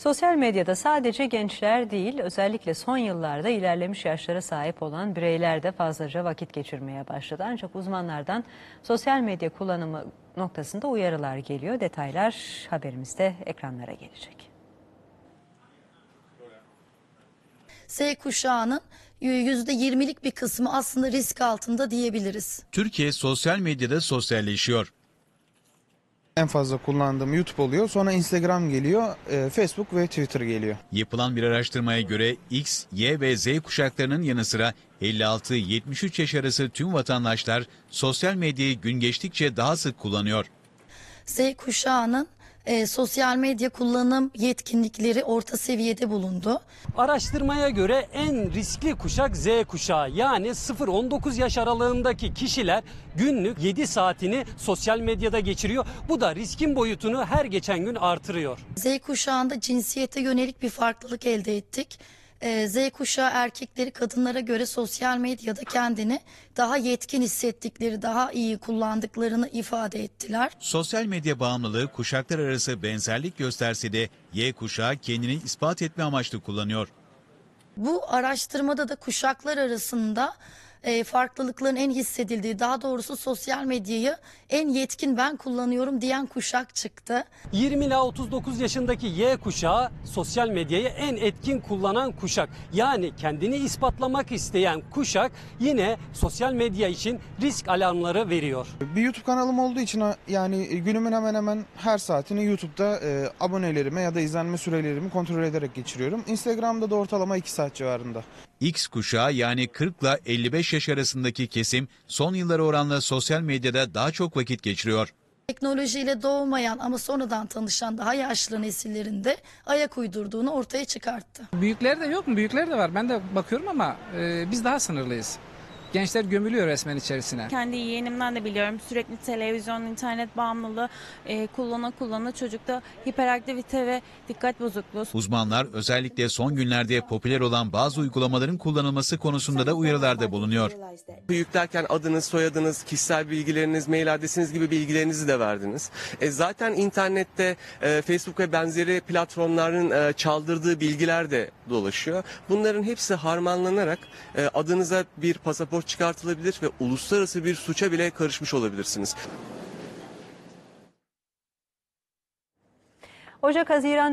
Sosyal medyada sadece gençler değil, özellikle son yıllarda ilerlemiş yaşlara sahip olan bireyler de fazlaca vakit geçirmeye başladı. Ancak uzmanlardan sosyal medya kullanımı noktasında uyarılar geliyor. Detaylar haberimizde ekranlara gelecek. Z kuşağının %20'lik bir kısmı aslında risk altında diyebiliriz. Türkiye sosyal medyada sosyalleşiyor. En fazla kullandığım YouTube oluyor. Sonra Instagram geliyor, e, Facebook ve Twitter geliyor. Yapılan bir araştırmaya göre X, Y ve Z kuşaklarının yanı sıra 56-73 yaş arası tüm vatandaşlar sosyal medyayı gün geçtikçe daha sık kullanıyor. Z kuşağının e, sosyal medya kullanım yetkinlikleri orta seviyede bulundu. Araştırmaya göre en riskli kuşak Z kuşağı yani 0-19 yaş aralığındaki kişiler günlük 7 saatini sosyal medyada geçiriyor. Bu da riskin boyutunu her geçen gün artırıyor. Z kuşağında cinsiyete yönelik bir farklılık elde ettik. E, Z kuşağı erkekleri kadınlara göre sosyal medyada kendini daha yetkin hissettikleri, daha iyi kullandıklarını ifade ettiler. Sosyal medya bağımlılığı kuşaklar arası benzerlik gösterse de Y kuşağı kendini ispat etme amaçlı kullanıyor. Bu araştırmada da kuşaklar arasında e, farklılıkların en hissedildiği, daha doğrusu sosyal medyayı en yetkin ben kullanıyorum diyen kuşak çıktı. 20 ila 39 yaşındaki Y kuşağı sosyal medyayı en etkin kullanan kuşak. Yani kendini ispatlamak isteyen kuşak yine sosyal medya için risk alarmları veriyor. Bir YouTube kanalım olduğu için yani günümün hemen hemen her saatini YouTube'da e, abonelerime ya da izlenme sürelerimi kontrol ederek geçiriyorum. Instagram'da da ortalama 2 saat civarında. X kuşağı yani 40 ile 55 yaş arasındaki kesim son yıllara oranla sosyal medyada daha çok vakit geçiriyor. Teknolojiyle doğmayan ama sonradan tanışan daha yaşlı nesillerinde ayak uydurduğunu ortaya çıkarttı. Büyükler de yok mu? Büyükler de var. Ben de bakıyorum ama e, biz daha sınırlıyız. Gençler gömülüyor resmen içerisine. Kendi yeğenimden de biliyorum sürekli televizyon, internet bağımlılığı e, kullana kullana çocukta hiperaktivite ve dikkat bozukluğu. Uzmanlar özellikle son günlerde popüler olan bazı uygulamaların kullanılması konusunda da uyarılarda bulunuyor. Yüklerken adınız, soyadınız, kişisel bilgileriniz, mail adresiniz gibi bilgilerinizi de verdiniz. E, zaten internette e, Facebook ve benzeri platformların e, çaldırdığı bilgiler de dolaşıyor. Bunların hepsi harmanlanarak e, adınıza bir pasaport çıkartılabilir ve uluslararası bir suça bile karışmış olabilirsiniz. Ocak-Haziran